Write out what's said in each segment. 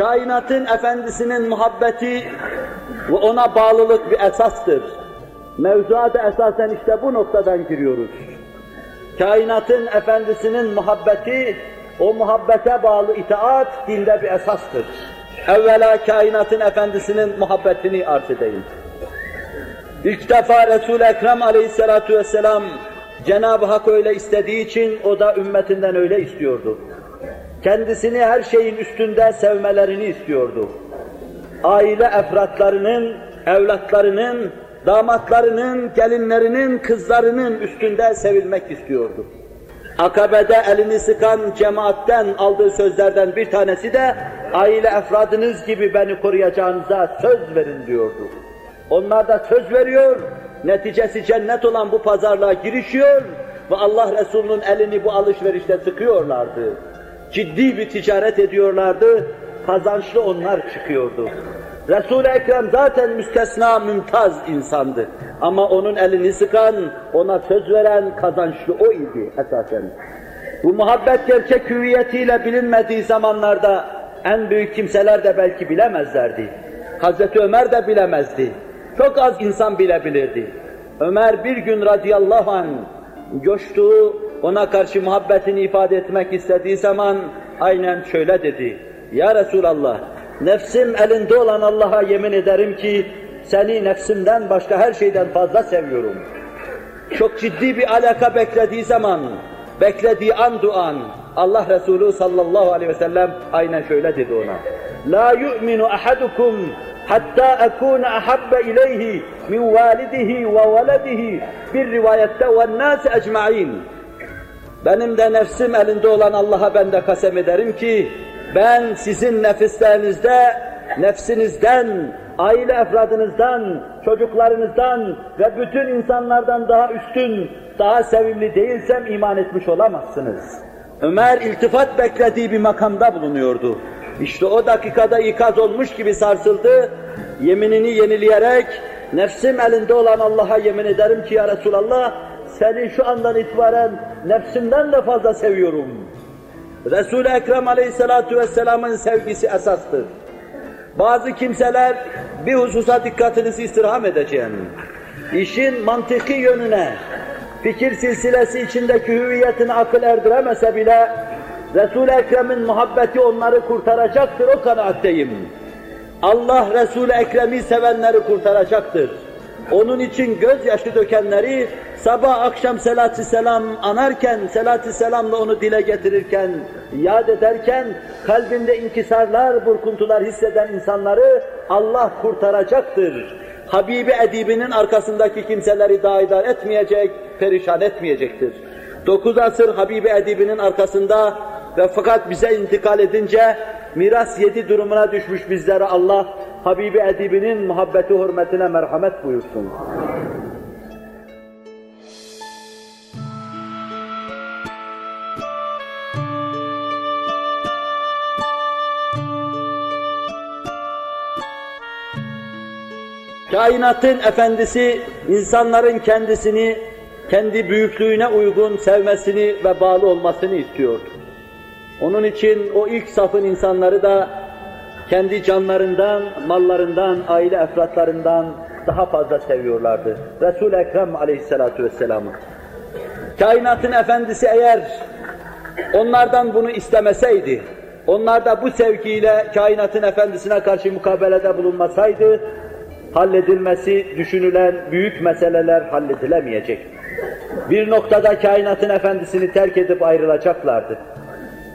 kainatın efendisinin muhabbeti ve ona bağlılık bir esastır. Mevzuğa da esasen işte bu noktadan giriyoruz. Kainatın efendisinin muhabbeti, o muhabbete bağlı itaat dinde bir esastır. Evvela kainatın efendisinin muhabbetini arz edeyim. İlk defa Resul-i Ekrem aleyhissalatu vesselam Cenab-ı Hak öyle istediği için o da ümmetinden öyle istiyordu. Kendisini her şeyin üstünde sevmelerini istiyordu. Aile efratlarının, evlatlarının, damatlarının, gelinlerinin, kızlarının üstünde sevilmek istiyordu. Akabe'de elini sıkan cemaatten aldığı sözlerden bir tanesi de aile efradınız gibi beni koruyacağınıza söz verin diyordu. Onlar da söz veriyor, neticesi cennet olan bu pazarlığa girişiyor ve Allah Resulü'nün elini bu alışverişte sıkıyorlardı. Ciddi bir ticaret ediyorlardı, kazançlı onlar çıkıyordu. Resul-i Ekrem zaten müstesna, mümtaz insandı. Ama onun elini sıkan, ona söz veren kazançlı o idi esasen. Bu muhabbet gerçek hüviyetiyle bilinmediği zamanlarda en büyük kimseler de belki bilemezlerdi. Hazreti Ömer de bilemezdi. Çok az insan bilebilirdi. Ömer bir gün radıyallahu anh coştuğu, ona karşı muhabbetini ifade etmek istediği zaman aynen şöyle dedi. Ya Resulallah, nefsim elinde olan Allah'a yemin ederim ki seni nefsimden başka her şeyden fazla seviyorum. Çok ciddi bir alaka beklediği zaman, beklediği an duan, Allah Resulü sallallahu aleyhi ve sellem aynen şöyle dedi ona. La yu'minu ahadukum hatta ekune ahabbe ileyhi min validihi ve veledihi bir rivayette ve nâsi ecma'in. Benim de nefsim elinde olan Allah'a ben de kasem ederim ki ben sizin nefislerinizde, nefsinizden, aile efradınızdan, çocuklarınızdan ve bütün insanlardan daha üstün, daha sevimli değilsem iman etmiş olamazsınız. Ömer iltifat beklediği bir makamda bulunuyordu. İşte o dakikada ikaz olmuş gibi sarsıldı, yeminini yenileyerek, nefsim elinde olan Allah'a yemin ederim ki ya Resulallah, seni şu andan itibaren nefsimden de fazla seviyorum. Resul-i Ekrem aleyhissalatu vesselamın sevgisi esastır. Bazı kimseler bir hususa dikkatinizi istirham edeceğim. İşin mantıki yönüne, fikir silsilesi içindeki hüviyetini akıl erdiremese bile Resul-i Ekrem'in muhabbeti onları kurtaracaktır o kanaatteyim. Allah Resul-i Ekrem'i sevenleri kurtaracaktır. Onun için gözyaşı dökenleri sabah akşam selatü selam anarken, selatü selamla onu dile getirirken, yad ederken kalbinde inkisarlar, burkuntular hisseden insanları Allah kurtaracaktır. Habibi edibinin arkasındaki kimseleri daidar etmeyecek, perişan etmeyecektir. Dokuz asır Habibi edibinin arkasında ve fakat bize intikal edince miras yedi durumuna düşmüş bizlere Allah Habibi edibinin muhabbeti hürmetine merhamet buyursun. Kainatın efendisi insanların kendisini kendi büyüklüğüne uygun sevmesini ve bağlı olmasını istiyordu. Onun için o ilk safın insanları da kendi canlarından, mallarından, aile efratlarından daha fazla seviyorlardı. Resul-i Ekrem aleyhissalatu vesselam'ı. Kainatın efendisi eğer onlardan bunu istemeseydi, onlar da bu sevgiyle kainatın efendisine karşı mukabelede bulunmasaydı, halledilmesi düşünülen büyük meseleler halledilemeyecek. Bir noktada kainatın efendisini terk edip ayrılacaklardı.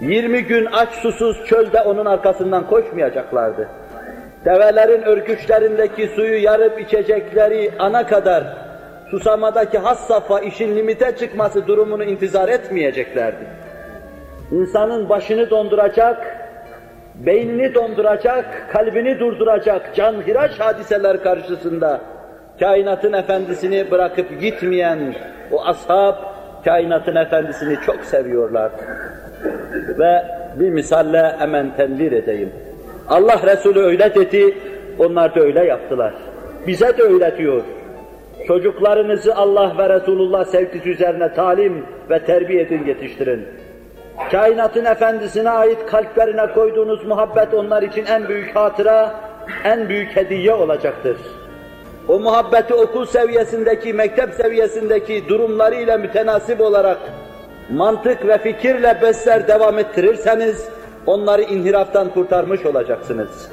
20 gün aç susuz çölde onun arkasından koşmayacaklardı. Develerin örgüçlerindeki suyu yarıp içecekleri ana kadar susamadaki has safha işin limite çıkması durumunu intizar etmeyeceklerdi. İnsanın başını donduracak, beynini donduracak, kalbini durduracak canhiraş hadiseler karşısında kainatın efendisini bırakıp gitmeyen o ashab kainatın efendisini çok seviyorlardı. Ve bir misalle hemen tenvir edeyim. Allah Resulü öyle dedi, onlar da öyle yaptılar. Bize de öyle diyor. Çocuklarınızı Allah ve Resulullah sevgisi üzerine talim ve terbiye edin, yetiştirin. Kainatın efendisine ait kalplerine koyduğunuz muhabbet onlar için en büyük hatıra, en büyük hediye olacaktır. O muhabbeti okul seviyesindeki, mektep seviyesindeki durumlarıyla mütenasip olarak mantık ve fikirle besler devam ettirirseniz onları inhiraftan kurtarmış olacaksınız.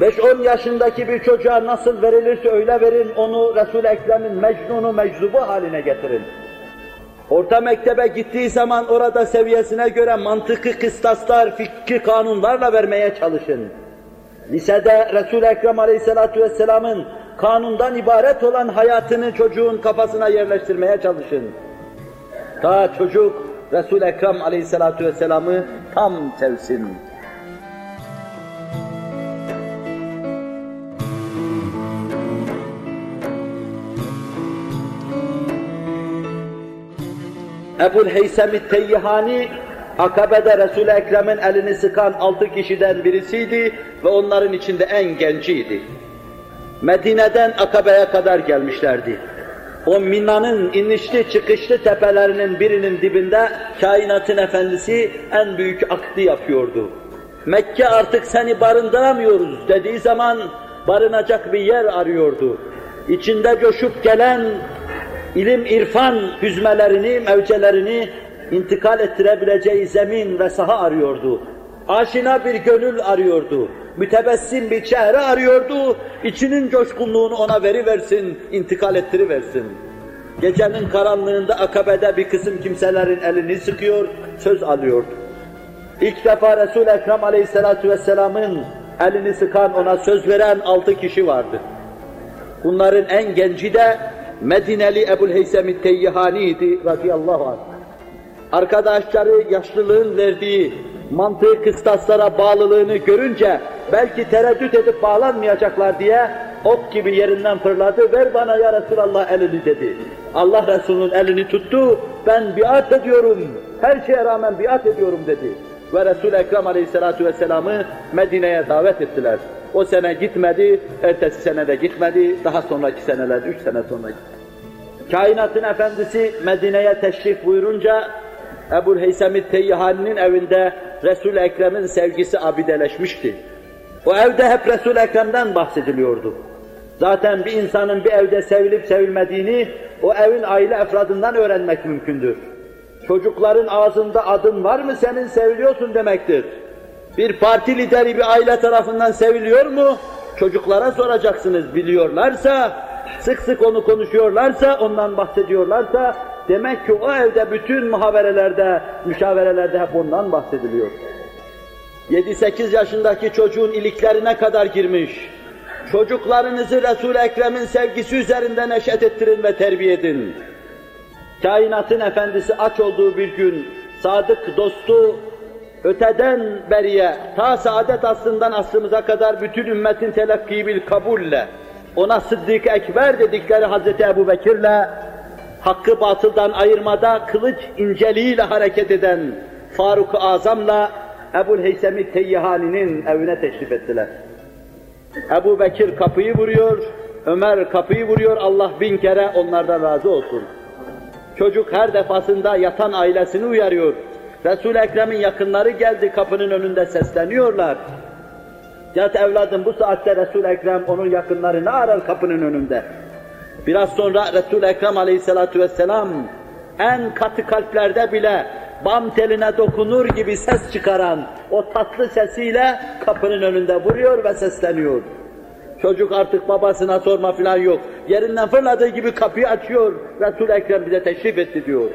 5-10 yaşındaki bir çocuğa nasıl verilirse öyle verin, onu Resul-i Ekrem'in mecnunu, meczubu haline getirin. Orta mektebe gittiği zaman orada seviyesine göre mantıklı kıstaslar, fikri kanunlarla vermeye çalışın. Lisede Resul-i Ekrem Aleyhisselatü Vesselam'ın kanundan ibaret olan hayatını çocuğun kafasına yerleştirmeye çalışın. Ta çocuk Resul-i Ekrem Aleyhisselatü Vesselam'ı tam sevsin. Ebul Heysem-i Teyyihani, Akabe'de Resul-i Ekrem'in elini sıkan altı kişiden birisiydi ve onların içinde en genciydi. Medine'den Akabe'ye kadar gelmişlerdi. O Mina'nın inişli çıkışlı tepelerinin birinin dibinde kainatın efendisi en büyük akdi yapıyordu. Mekke artık seni barındıramıyoruz dediği zaman barınacak bir yer arıyordu. İçinde coşup gelen ilim irfan hüzmelerini, mevcelerini intikal ettirebileceği zemin ve saha arıyordu. Aşina bir gönül arıyordu. Mütebessim bir çehre arıyordu. İçinin coşkunluğunu ona veriversin, intikal ettiriversin. Gecenin karanlığında akabede bir kısım kimselerin elini sıkıyor, söz alıyordu. İlk defa Resul-i Ekrem Aleyhisselatü Vesselam'ın elini sıkan, ona söz veren altı kişi vardı. Bunların en genci de Medineli Ebu'l-Heysem-i Teyyihani'ydi radıyallahu anh. Arkadaşları yaşlılığın verdiği mantığı kıstaslara bağlılığını görünce belki tereddüt edip bağlanmayacaklar diye ok gibi yerinden fırladı, ver bana ya Resulallah elini dedi. Allah Resulü'nün elini tuttu, ben biat ediyorum, her şeye rağmen biat ediyorum dedi. Ve Resul-i Ekrem Aleyhisselatü Vesselam'ı Medine'ye davet ettiler. O sene gitmedi, ertesi sene de gitmedi, daha sonraki seneler, üç sene sonra gitti. Kainatın efendisi Medine'ye teşrif buyurunca Ebu Heysem-i Teyyihani'nin evinde Resul-i Ekrem'in sevgisi abideleşmişti. O evde hep Resul-i Ekrem'den bahsediliyordu. Zaten bir insanın bir evde sevilip sevilmediğini o evin aile efradından öğrenmek mümkündür. Çocukların ağzında adın var mı senin seviliyorsun demektir. Bir parti lideri bir aile tarafından seviliyor mu? Çocuklara soracaksınız biliyorlarsa, sık sık onu konuşuyorlarsa, ondan bahsediyorlarsa demek ki o evde bütün muhaberelerde, müşaverelerde hep ondan bahsediliyor. 7-8 yaşındaki çocuğun iliklerine kadar girmiş. Çocuklarınızı Resul-i Ekrem'in sevgisi üzerinde neşet ettirin ve terbiye edin. Kainatın efendisi aç olduğu bir gün sadık dostu öteden beriye ta saadet aslından asrımıza kadar bütün ümmetin telakki bil kabulle ona Sıddık Ekber dedikleri Hazreti Ebu Bekir'le hakkı batıldan ayırmada kılıç inceliğiyle hareket eden Faruk-ı Azam'la Ebu'l Heysem-i Teyyihani'nin evine teşrif ettiler. Ebu Bekir kapıyı vuruyor, Ömer kapıyı vuruyor, Allah bin kere onlardan razı olsun. Çocuk her defasında yatan ailesini uyarıyor. Resul-i Ekrem'in yakınları geldi kapının önünde sesleniyorlar. Yat evladım bu saatte Resul-i Ekrem onun yakınları ne arar kapının önünde? Biraz sonra Resul-i Ekrem aleyhissalatu vesselam en katı kalplerde bile bam teline dokunur gibi ses çıkaran o tatlı sesiyle kapının önünde vuruyor ve sesleniyor. Çocuk artık babasına sorma falan yok. Yerinden fırladığı gibi kapıyı açıyor. Resul-i Ekrem bize teşrif etti diyor.